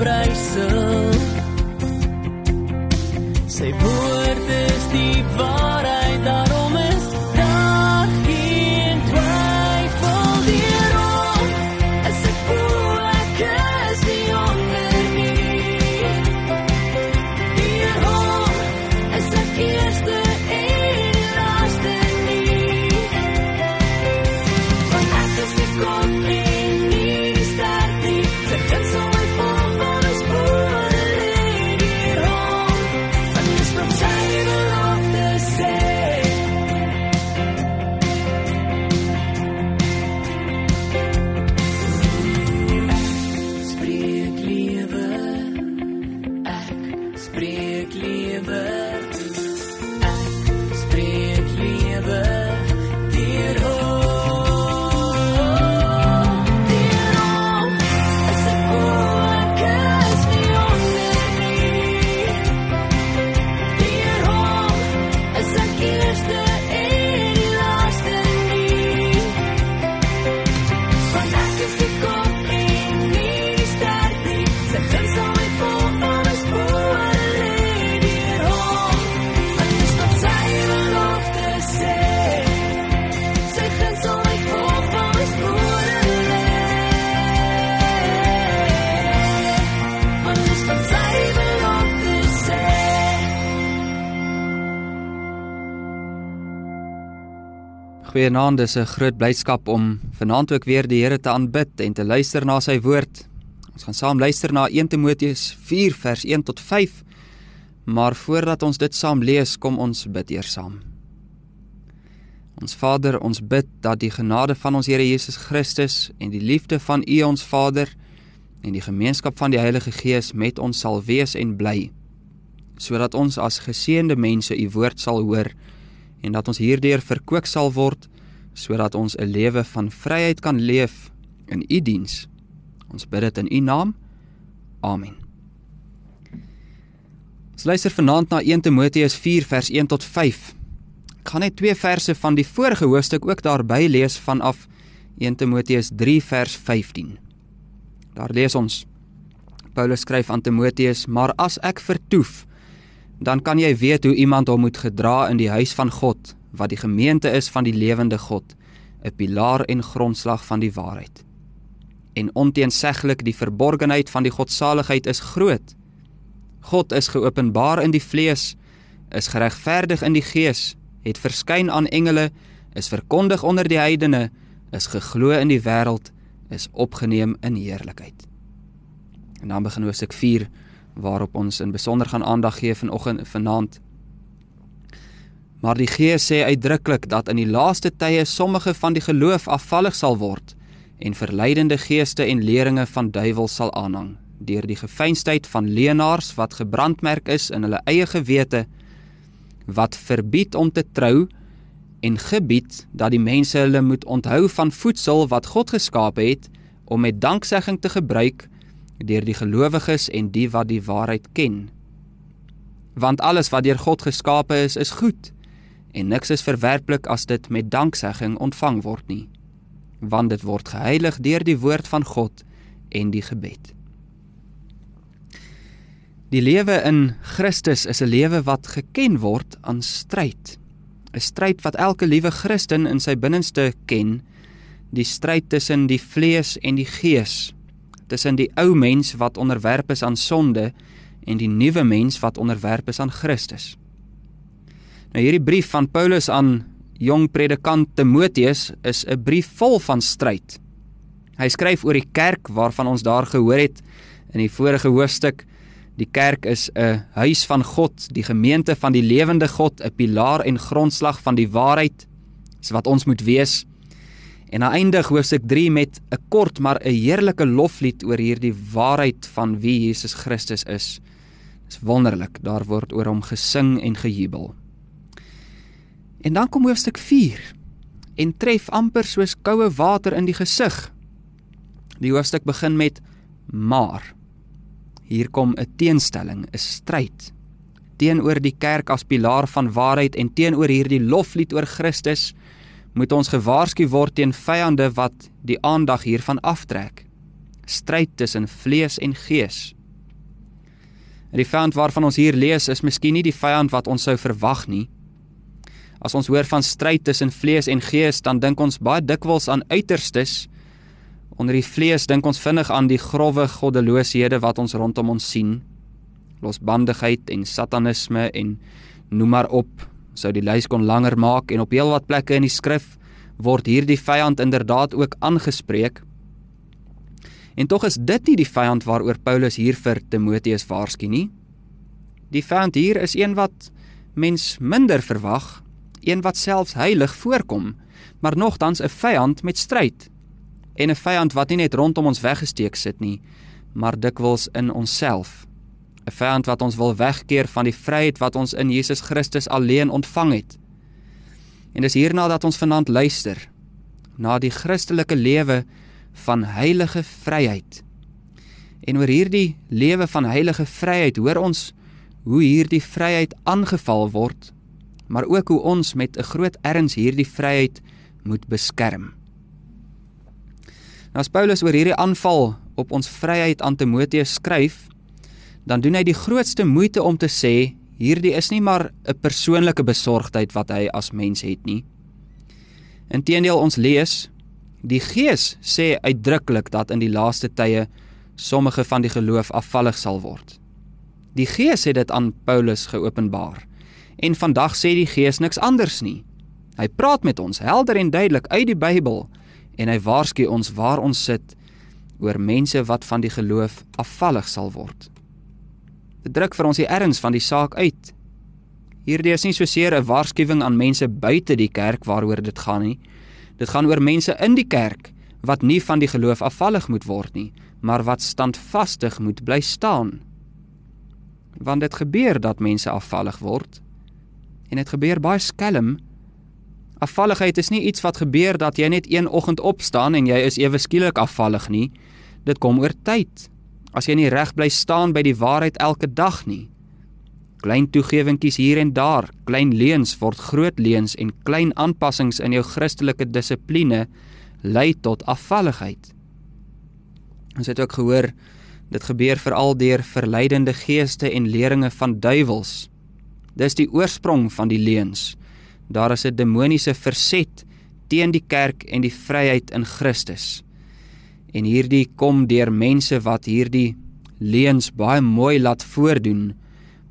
kop brysel sy Goeienaand, dis 'n groot blydskap om vanaand ook weer die Here te aanbid en te luister na sy woord. Ons gaan saam luister na 1 Timoteus 4 vers 1 tot 5. Maar voordat ons dit saam lees, kom ons bid eers saam. Ons Vader, ons bid dat die genade van ons Here Jesus Christus en die liefde van U ons Vader en die gemeenskap van die Heilige Gees met ons sal wees en bly sodat ons as geseënde mense u woord sal hoor en dat ons hierdeur verkoop sal word sodat ons 'n lewe van vryheid kan leef in u diens. Ons bid dit in u naam. Amen. Ons luister vanaand na 1 Timoteus 4 vers 1 tot 5. Ek gaan net twee verse van die vorige hoofstuk ook daarby lees vanaf 1 Timoteus 3 vers 15. Daar lees ons Paulus skryf aan Timoteus: "Maar as ek vertoef, dan kan jy weet hoe iemand hom moet gedra in die huis van God, wat die gemeente is van die lewende God, 'n pilaar en grondslag van die waarheid." En onteenseglik die verborgenheid van die godsaligheid is groot. God is geopenbaar in die vlees, is geregverdig in die gees, het verskyn aan engele, is verkondig onder die heidene, is geglo in die wêreld, is opgeneem in heerlikheid. En dan begin hoofstuk 4 waarop ons in besonder gaan aandag gee vanoggend vanaand. Maar die Gees sê uitdruklik dat in die laaste tye sommige van die geloof afvallig sal word en verleidende geeste en leringe van duiwels sal aanhang deur die gefeinstheid van leenaars wat gebrandmerk is in hulle eie gewete wat verbied om te trou en gebied dat die mense hulle moet onthou van voedsel wat God geskaap het om met danksegging te gebruik deur die gelowiges en die wat die waarheid ken. Want alles wat deur God geskape is, is goed en niks is verwerplik as dit met danksegging ontvang word nie, want dit word geheilig deur die woord van God en die gebed. Die lewe in Christus is 'n lewe wat geken word aan stryd. 'n Stryd wat elke liewe Christen in sy binneste ken, die stryd tussen die vlees en die gees, tussen die ou mens wat onderwerp is aan sonde en die nuwe mens wat onderwerp is aan Christus. Nou hierdie brief van Paulus aan jong predikant Timoteus is 'n brief vol van stryd. Hy skryf oor die kerk waarvan ons daar gehoor het in die vorige hoofstuk. Die kerk is 'n huis van God, die gemeente van die lewende God, 'n pilaar en grondslag van die waarheid. Dis wat ons moet wees. En aan eindig hoofstuk 3 met 'n kort maar 'n heerlike loflied oor hierdie waarheid van wie Jesus Christus is. Dis wonderlik, daar word oor hom gesing en gejubel. En dan kom hoofstuk 4 en tref amper soos koue water in die gesig. Die hoofstuk begin met maar. Hier kom 'n teenstelling, 'n stryd teenoor die kerk as pilaar van waarheid en teenoor hierdie loflied oor Christus moet ons gewaarsku word teen vyande wat die aandag hiervan aftrek. Stryd tussen vlees en gees. Die vyand waarvan ons hier lees is miskien nie die vyand wat ons sou verwag nie. As ons hoor van stryd tussen vlees en gees, dan dink ons baie dikwels aan uiterstes. Onder die vlees dink ons vinnig aan die grouwe goddelooshede wat ons rondom ons sien. Losbandigheid en satanisme en noem maar op, sou die lys kon langer maak en op heelwat plekke in die skrif word hierdie vyand inderdaad ook aangespreek. En tog is dit nie die vyand waaroor Paulus hier vir Timoteus waarsku nie. Die vyand hier is een wat mens minder verwag, een wat selfs heilig voorkom, maar nogtans 'n vyand met stryd. En 'n vyand wat nie net rondom ons weggesteek sit nie, maar dikwels in onsself. 'n vyand wat ons wil wegkeer van die vryheid wat ons in Jesus Christus alleen ontvang het. En dis hierna dat ons vanaand luister na die Christelike lewe van heilige vryheid. En oor hierdie lewe van heilige vryheid hoor ons hoe hierdie vryheid aangeval word, maar ook hoe ons met 'n groot erns hierdie vryheid moet beskerm. Nou as Paulus oor hierdie aanval op ons vryheid aan Timoteus skryf, dan doen hy die grootste moeite om te sê hierdie is nie maar 'n persoonlike besorgdheid wat hy as mens het nie. Inteendeel ons lees die Gees sê uitdruklik dat in die laaste tye sommige van die geloof afvallig sal word. Die Gees het dit aan Paulus geopenbaar. En vandag sê die Gees niks anders nie. Hy praat met ons helder en duidelik uit die Bybel en hy waarsku ons waar ons sit oor mense wat van die geloof afvallig sal word. Dit druk vir ons die erns van die saak uit. Hierdie is nie so seer 'n waarskuwing aan mense buite die kerk waaroor dit gaan nie. Dit gaan oor mense in die kerk wat nie van die geloof afvallig moet word nie, maar wat standvastig moet bly staan. Want dit gebeur dat mense afvallig word. En dit gebeur baie skelm. Afvalligheid is nie iets wat gebeur dat jy net een oggend opstaan en jy is ewe skielik afvallig nie. Dit kom oor tyd as jy nie reg bly staan by die waarheid elke dag nie. Klein toegewingkies hier en daar, klein leuns word groot leuns en klein aanpassings in jou Christelike dissipline lei tot afvalligheid. Ons het ook gehoor dit gebeur veral deur verleidende geeste en leringe van duiwels. Dis die oorsprong van die leuns. Daar is 'n demoniese verset teen die kerk en die vryheid in Christus. En hierdie kom deur mense wat hierdie leuns baie mooi laat voordoen,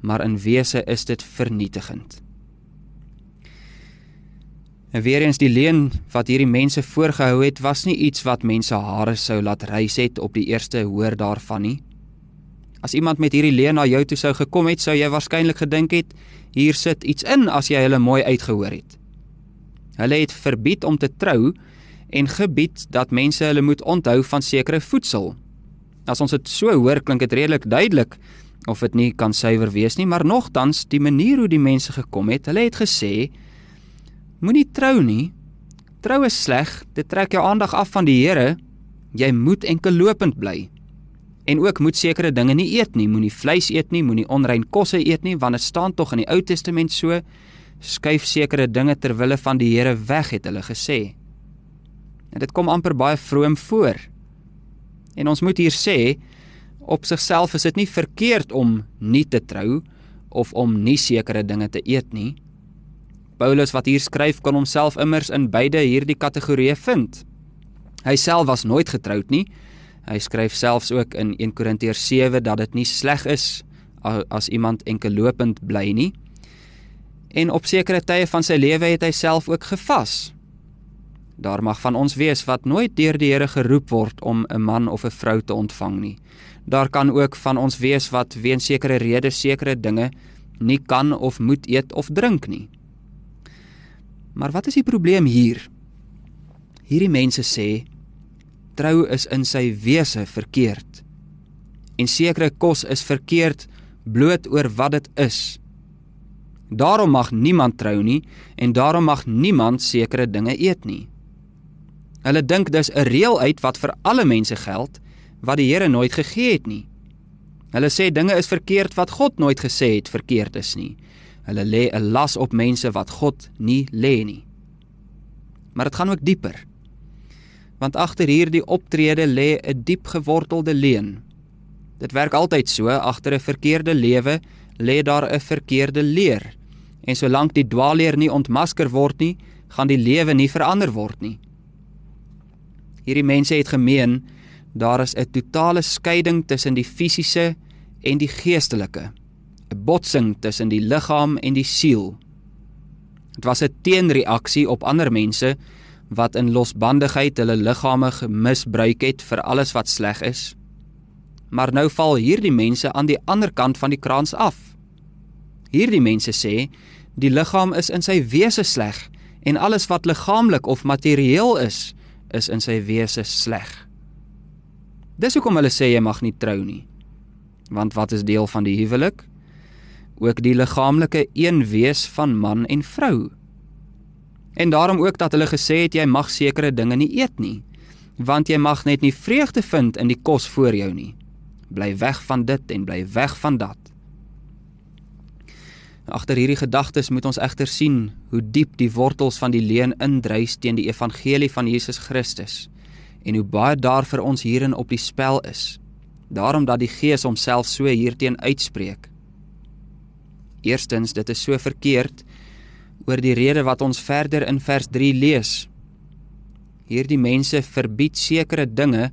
maar in wese is dit vernietigend. En weer eens die leuen wat hierdie mense voorgehou het, was nie iets wat mense hare sou laat rys het op die eerste hoor daarvan nie. As iemand met hierdie leuen na jou toe sou gekom het, sou jy waarskynlik gedink het, hier sit iets in as jy hulle mooi uitgehoor het. Hulle het verbied om te trou en gebied dat mense hulle moet onthou van sekere voedsel. As ons dit so hoor, klink dit redelik duidelik of dit nie kan suiwer wees nie, maar nogtans die manier hoe die mense gekom het, hulle het gesê moenie trou nie. Trou is sleg, dit trek jou aandag af van die Here. Jy moet enkel lopend bly. En ook moet sekere dinge nie eet nie, moenie vleis eet nie, moenie onrein kosse eet nie, want dit staan tog in die Ou Testament so skuif sekere dinge ter wille van die Here weg het hulle gesê. En dit kom amper baie vroom voor. En ons moet hier sê op sigself is dit nie verkeerd om nie te trou of om nie sekere dinge te eet nie. Paulus wat hier skryf kon homself immers in beide hierdie kategorieë vind. Hy self was nooit getroud nie. Hy skryf selfs ook in 1 Korintiërs 7 dat dit nie sleg is as iemand enkel lopend bly nie. En op sekere tye van sy lewe het hy self ook gevas. Daar mag van ons wees wat nooit deur die Here geroep word om 'n man of 'n vrou te ontvang nie. Daar kan ook van ons wees wat weens sekere redes sekere dinge nie kan of moet eet of drink nie. Maar wat is die probleem hier? Hierdie mense sê trou is in sy wese verkeerd. En sekere kos is verkeerd bloot oor wat dit is. Daarom mag niemand trou nie en daarom mag niemand sekere dinge eet nie. Hulle dink dis 'n reël uit wat vir alle mense geld wat die Here nooit gegee het nie. Hulle sê dinge is verkeerd wat God nooit gesê het verkeerd is nie. Hulle lê 'n las op mense wat God nie lê nie. Maar dit gaan ook dieper. Want agter hierdie optrede lê 'n diep gewortelde leuen. Dit werk altyd so, agter 'n verkeerde lewe lê daar 'n verkeerde leer. En solank die dwaalleer nie ontmasker word nie, gaan die lewe nie verander word nie. Hierdie mense het gemeen daar is 'n totale skeiding tussen die fisiese en die geestelike. 'n botsing tussen die liggaam en die siel. Dit was 'n teenreaksie op ander mense wat in losbandigheid hulle liggame gemisbruik het vir alles wat sleg is. Maar nou val hierdie mense aan die ander kant van die kraans af. Hierdie mense sê die liggaam is in sy wese sleg en alles wat liggaamlik of materieel is, is in sy wese sleg. Dis hoekom hulle sê jy mag nie trou nie. Want wat is deel van die huwelik? ook die liggaamlike een wees van man en vrou. En daarom ook dat hulle gesê het jy mag sekere dinge nie eet nie, want jy mag net nie vreugde vind in die kos voor jou nie. Bly weg van dit en bly weg van dat. Agter hierdie gedagtes moet ons egter sien hoe diep die wortels van die leuen indrys teen die evangelie van Jesus Christus en hoe baie daar vir ons hierin op die spel is. Daarom dat die Gees homself so hierteen uitspreek. Eerstens, dit is so verkeerd oor die rede wat ons verder in vers 3 lees. Hierdie mense verbied sekere dinge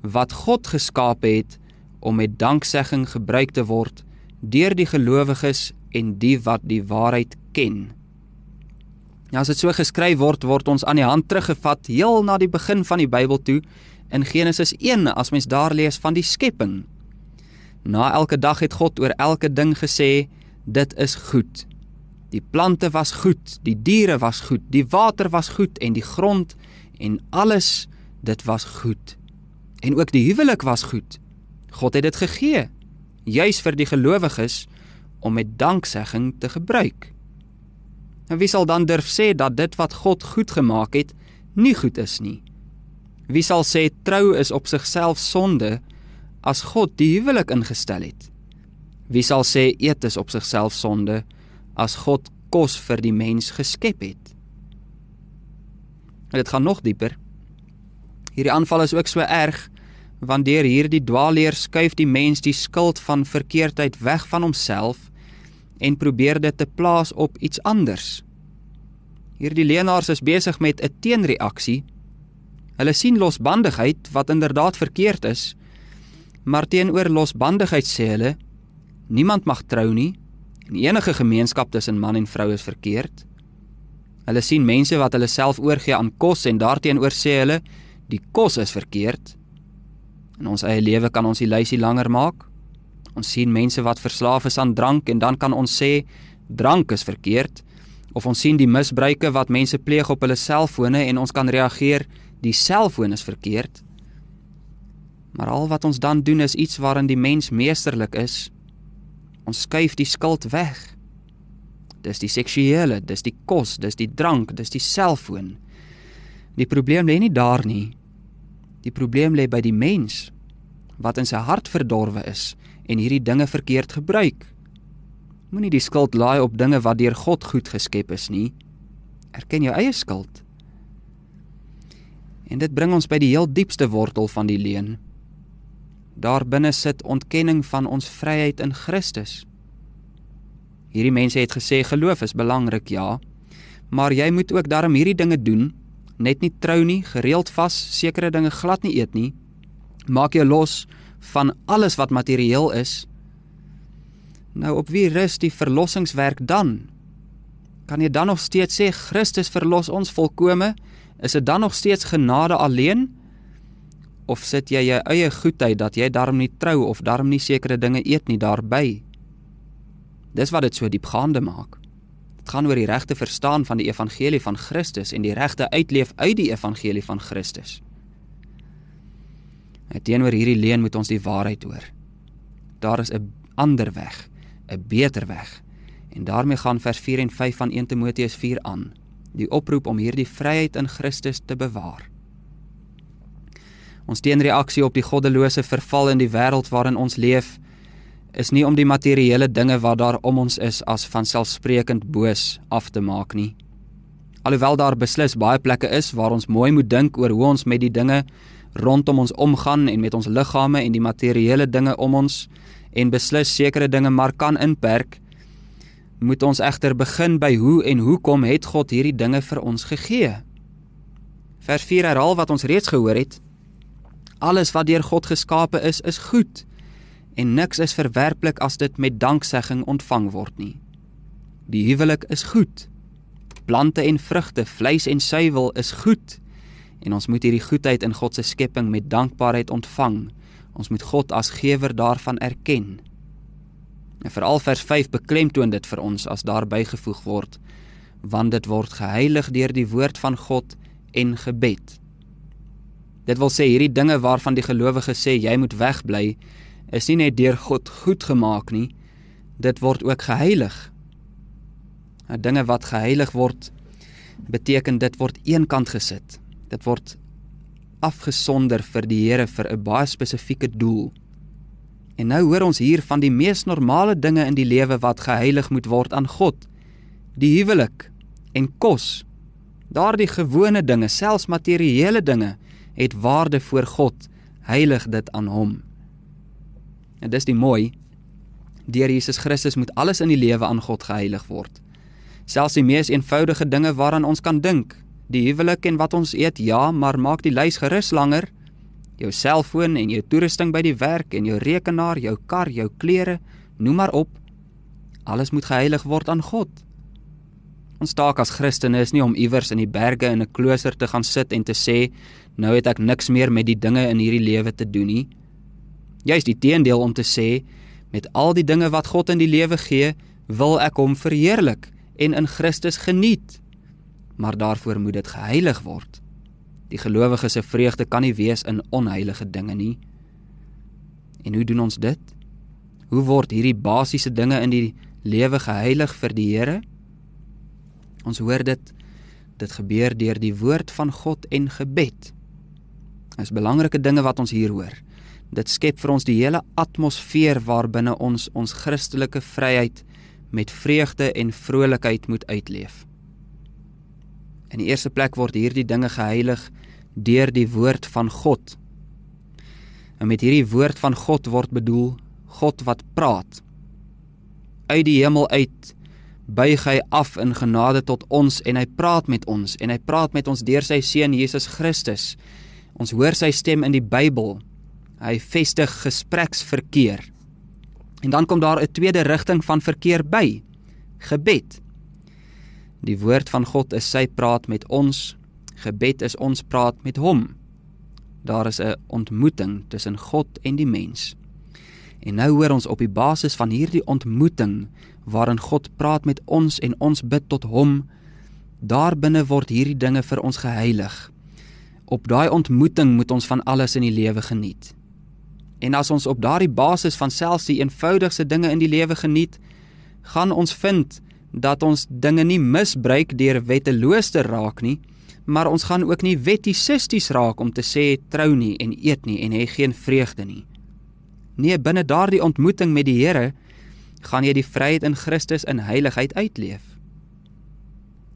wat God geskaap het om met danksegging gebruik te word deur die gelowiges en die wat die waarheid ken. Ja, as dit so geskryf word, word ons aan die hand teruggevat heel na die begin van die Bybel toe in Genesis 1 as mens daar lees van die skepping. Na elke dag het God oor elke ding gesê dit is goed. Die plante was goed, die diere was goed, die water was goed en die grond en alles dit was goed. En ook die huwelik was goed. God het dit gegee juis vir die gelowiges om met danksegging te gebruik. En wie sal dan durf sê dat dit wat God goed gemaak het nie goed is nie? Wie sal sê trou is op sigself sonde as God die huwelik ingestel het? Wie sal sê eet is op sigself sonde as God kos vir die mens geskep het? En dit gaan nog dieper. Hierdie aanval is ook so erg want deur hierdie dwaalleer skuif die mens die skuld van verkeerdheid weg van homself en probeer dit te plaas op iets anders. Hierdie leenaars is besig met 'n teenreaksie. Hulle sien losbandigheid wat inderdaad verkeerd is, maar teenoor losbandigheid sê hulle niemand mag trou nie en enige gemeenskap tussen man en vrou is verkeerd. Hulle sien mense wat hulle self oorgee aan kos en daarteenoor sê hulle die kos is verkeerd. In ons eie lewe kan ons die lysie langer maak. Ons sien mense wat verslaaf is aan drank en dan kan ons sê drank is verkeerd of ons sien die misbruike wat mense pleeg op hulle selfone en ons kan reageer die selfoon is verkeerd. Maar al wat ons dan doen is iets waarin die mens meesterlik is. Ons skuif die skuld weg. Dis die seksuele, dis die kos, dis die drank, dis die selfoon. Die probleem lê nie daar nie. Die probleem lê by die mens wat in sy hart verdorwe is en hierdie dinge verkeerd gebruik. Moenie die skuld laai op dinge wat deur God goed geskep is nie. Erken jou eie skuld. En dit bring ons by die heel diepste wortel van die leuen. Daar binne sit ontkenning van ons vryheid in Christus. Hierdie mense het gesê geloof is belangrik, ja, maar jy moet ook daarom hierdie dinge doen, net nie trou nie, gereeld vas, sekere dinge glad nie eet nie. Maak jou los van alles wat materieel is. Nou op wie rus die verlossingswerk dan? Kan jy dan nog steeds sê Christus verlos ons volkome? Is dit dan nog steeds genade alleen? Of sit jy jou eie goedheid dat jy daarom nie trou of daarom nie sekere dinge eet nie daarby? Dis wat dit so diepgaande maak. Dit gaan oor die regte verstaan van die evangelie van Christus en die regte uitleef uit die evangelie van Christus. En teenoor hierdie leuen moet ons die waarheid hoor. Daar is 'n ander weg, 'n beter weg. En daarmee gaan vers 4 en 5 van 1 Timoteus 4 aan. Die oproep om hierdie vryheid in Christus te bewaar. Ons teenreaksie op die goddelose verval in die wêreld waarin ons leef is nie om die materiële dinge wat daar om ons is as vanselfsprekend boos af te maak nie. Alhoewel daar beslis baie plekke is waar ons mooi moet dink oor hoe ons met die dinge rondom ons omgaan en met ons liggame en die materiële dinge om ons en beslis sekere dinge maar kan inperk, moet ons egter begin by hoe en hoekom het God hierdie dinge vir ons gegee. Vers 4 herhaal wat ons reeds gehoor het. Alles wat deur God geskape is, is goed en niks is verwerplik as dit met danksegging ontvang word nie. Die huwelik is goed. Plante en vrugte, vleis en suiwel is goed en ons moet hierdie goedheid in God se skepping met dankbaarheid ontvang. Ons moet God as gewer daarvan erken. En veral vers 5 beklemtoon dit vir ons as daar bygevoeg word, want dit word geheilig deur die woord van God en gebed. Dit wil sê hierdie dinge waarvan die gelowige sê jy moet wegbly, is nie net deur God goed gemaak nie, dit word ook geheilig. Nou dinge wat geheilig word, beteken dit word eenkant gesit. Dit word afgesonder vir die Here vir 'n baie spesifieke doel. En nou hoor ons hier van die mees normale dinge in die lewe wat geheilig moet word aan God. Die huwelik en kos. Daardie gewone dinge, selfs materiële dinge, het waarde voor God. Heilig dit aan hom. En dis die mooi. Deur Jesus Christus moet alles in die lewe aan God geheilig word. Selfs die mees eenvoudige dinge waaraan ons kan dink, die huwelik en wat ons eet, ja, maar maak die lys gerus langer. Jou selfoon en jou toerusting by die werk en jou rekenaar, jou kar, jou klere, noem maar op. Alles moet geheilig word aan God. Ons taak as Christene is nie om iewers in die berge in 'n klooster te gaan sit en te sê, nou het ek niks meer met die dinge in hierdie lewe te doen nie. Juist die teendeel om te sê, met al die dinge wat God in die lewe gee, wil ek hom verheerlik en in Christus geniet maar daarvoor moet dit geheilig word. Die gelowige se vreugde kan nie wees in onheilige dinge nie. En hoe doen ons dit? Hoe word hierdie basiese dinge in die lewe geheilig vir die Here? Ons hoor dit dit gebeur deur die woord van God en gebed. Dis belangrike dinge wat ons hier hoor. Dit skep vir ons die hele atmosfeer waarbinne ons ons Christelike vryheid met vreugde en vrolikheid moet uitleef. In die eerste plek word hierdie dinge geheilig deur die woord van God. En met hierdie woord van God word bedoel God wat praat. Uit die hemel uit buig hy af in genade tot ons en hy praat met ons en hy praat met ons deur sy seun Jesus Christus. Ons hoor sy stem in die Bybel. Hy vestig gespreksverkeer. En dan kom daar 'n tweede rigting van verkeer by. Gebed. Die woord van God is sy praat met ons. Gebed is ons praat met hom. Daar is 'n ontmoeting tussen God en die mens. En nou hoor ons op die basis van hierdie ontmoeting waarin God praat met ons en ons bid tot hom, daarbinne word hierdie dinge vir ons geheilig. Op daai ontmoeting moet ons van alles in die lewe geniet. En as ons op daardie basis van selfs die eenvoudigste dinge in die lewe geniet, gaan ons vind dat ons dinge nie misbruik deur wetteloos te raak nie, maar ons gaan ook nie wettisisties raak om te sê trou nie en eet nie en hê geen vreugde nie. Nee, binne daardie ontmoeting met die Here gaan jy die vryheid in Christus in heiligheid uitleef.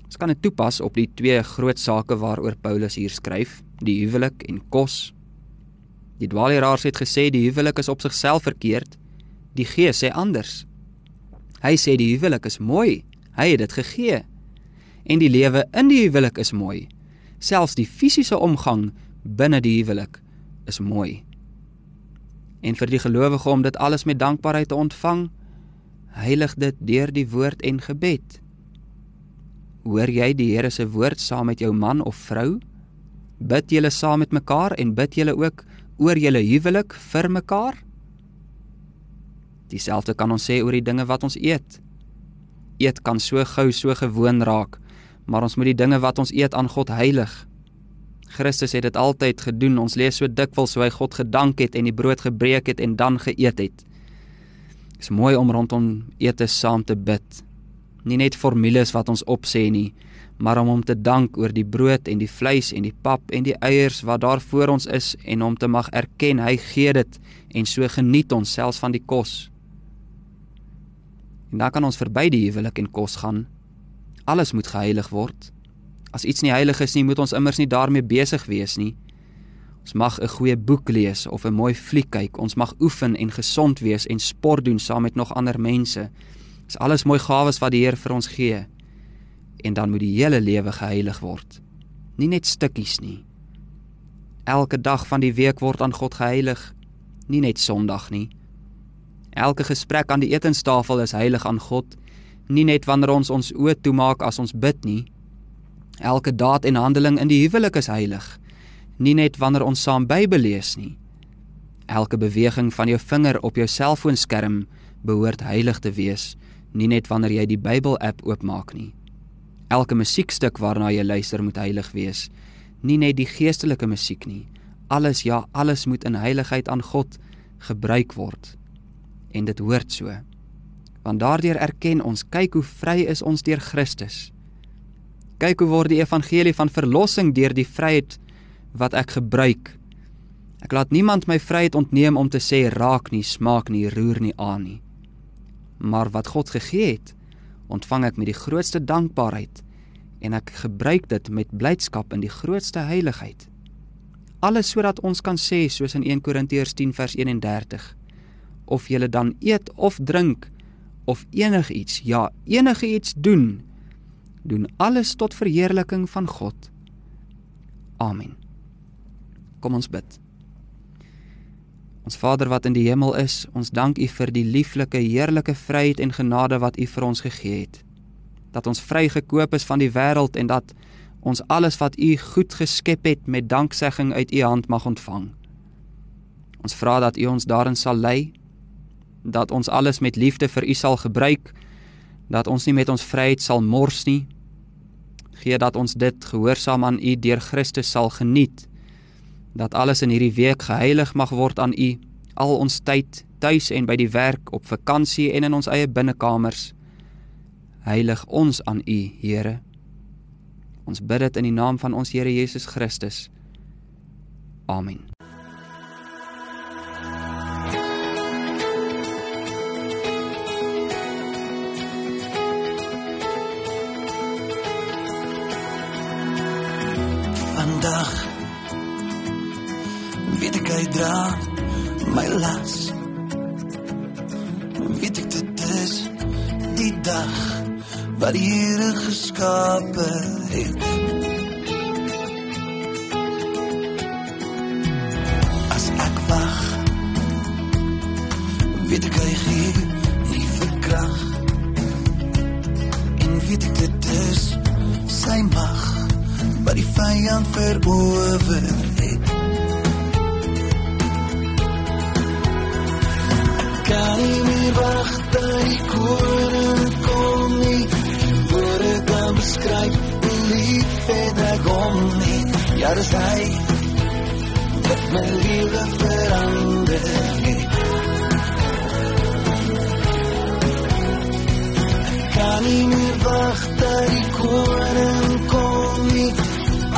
Ons kan dit toepas op die twee groot sake waaroor Paulus hier skryf, die huwelik en kos. Die dwaaleraars het gesê die huwelik is op sigself verkeerd. Die Gees sê anders. Hy sê die huwelik is mooi. Hy het dit gegee. En die lewe in die huwelik is mooi. Selfs die fisiese omgang binne die huwelik is mooi. En vir die gelowige om dit alles met dankbaarheid te ontvang, heilig dit deur die woord en gebed. Hoor jy die Here se woord saam met jou man of vrou? Bid julle saam met mekaar en bid julle ook oor julle huwelik vir mekaar? Dieselfde kan ons sê oor die dinge wat ons eet. Eet kan so gou so gewoon raak, maar ons moet die dinge wat ons eet aan God heilig. Christus het dit altyd gedoen. Ons lees so dikwels hoe hy God gedank het en die brood gebreek het en dan geëet het. Dit is mooi om rondom ete saam te bid. Nie net formules wat ons opsê nie, maar om hom te dank oor die brood en die vleis en die pap en die eiers wat daar voor ons is en om te mag erken hy gee dit en so geniet ons selfs van die kos. Dan kan ons verby die huwelik en kos gaan. Alles moet geheilig word. As iets nie heilig is nie, moet ons immers nie daarmee besig wees nie. Ons mag 'n goeie boek lees of 'n mooi fliek kyk. Ons mag oefen en gesond wees en sport doen saam met nog ander mense. Dis alles mooi gawes wat die Here vir ons gee. En dan moet die hele lewe geheilig word. Nie net stukkies nie. Elke dag van die week word aan God geheilig, nie net Sondag nie. Elke gesprek aan die etenstafel is heilig aan God, nie net wanneer ons ons oë toemaak as ons bid nie. Elke daad en handeling in die huwelik is heilig, nie net wanneer ons saam Bybel lees nie. Elke beweging van jou vinger op jou selfoonskerm behoort heilig te wees, nie net wanneer jy die Bybel-app oopmaak nie. Elke musiekstuk waarna jy luister moet heilig wees, nie net die geestelike musiek nie. Alles ja, alles moet in heiligheid aan God gebruik word. En dit hoort so. Want daardeur erken ons kyk hoe vry is ons deur Christus. Kyk hoe word die evangelie van verlossing deur die vryheid wat ek gebruik. Ek laat niemand my vryheid ontneem om te sê raak nie, smaak nie, roer nie aan nie. Maar wat God gegee het, ontvang ek met die grootste dankbaarheid en ek gebruik dit met blydskap in die grootste heiligheid. Alles sodat ons kan sê soos in 1 Korintiërs 10 vers 31 of jy dan eet of drink of enigiets, ja, enigiets doen, doen alles tot verheerliking van God. Amen. Kom ons bid. Ons Vader wat in die hemel is, ons dank U vir die lieflike, heerlike vryheid en genade wat U vir ons gegee het. Dat ons vrygekoop is van die wêreld en dat ons alles wat U goed geskep het met danksegging uit U hand mag ontvang. Ons vra dat U ons daarin sal lei, dat ons alles met liefde vir U sal gebruik, dat ons nie met ons vryheid sal mors nie, gee dat ons dit gehoorsaam aan U deur Christus sal geniet. Dat alles in hierdie week geheilig mag word aan U, al ons tyd tuis en by die werk, op vakansie en in ons eie binnekamers. Heilig ons aan U, Here. Ons bid dit in die naam van ons Here Jesus Christus. Amen. Dra my las. Weet ek dit is die dag wat die Here geskape het. As ek wag, weet ek hy gee nie verkrag. En weet ek dit is sy mag wat die vyand verower het. Ja, dis hy wat my lewe verander het. Kan nie meer wag dat die koning kom nie.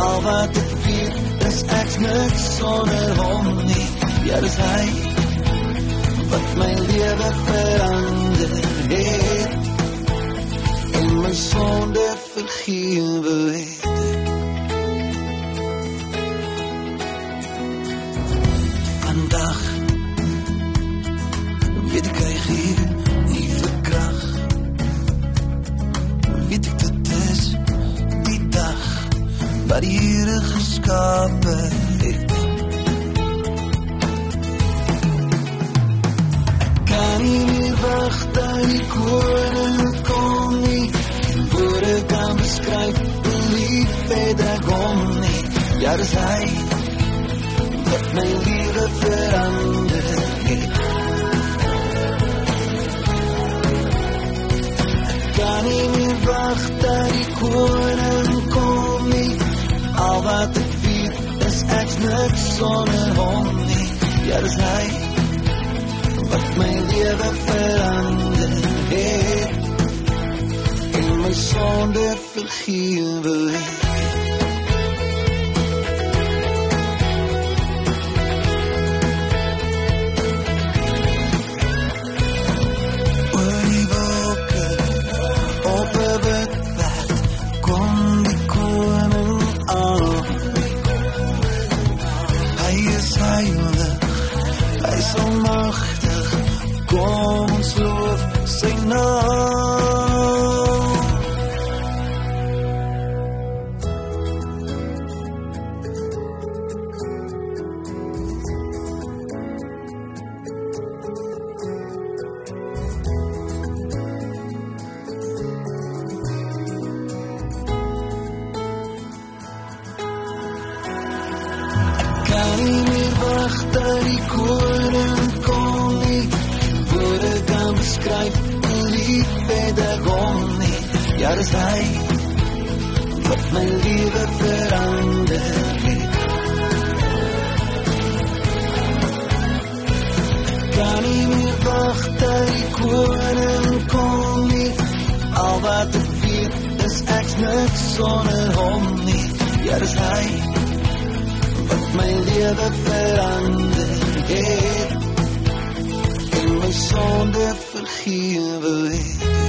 Al wat ek weet is ek niks sonder hom nie. Ja, dis hy wat my lewe verander het. En my sonde vergewe het. Geskape het. kan nie meer wag dat die koning kom nie. Woorde kan beskryf hoe lief het ek hom nie. Ja, dis hy wat my lewe verander het. Ek kan nie meer wag dat die Al wat ek weet is ek niks sonder hom nie Ja, dis hy wat my lewe verander het en my sonde vergewe het. Ja, dis hy wat my lewe verander het. Kan nie meer wag dat die koning kom nie. Al wat ek weet is ek niks sonder hom nie. Ja, dis hy wat my lewe verander het. En my sonde vergewe het.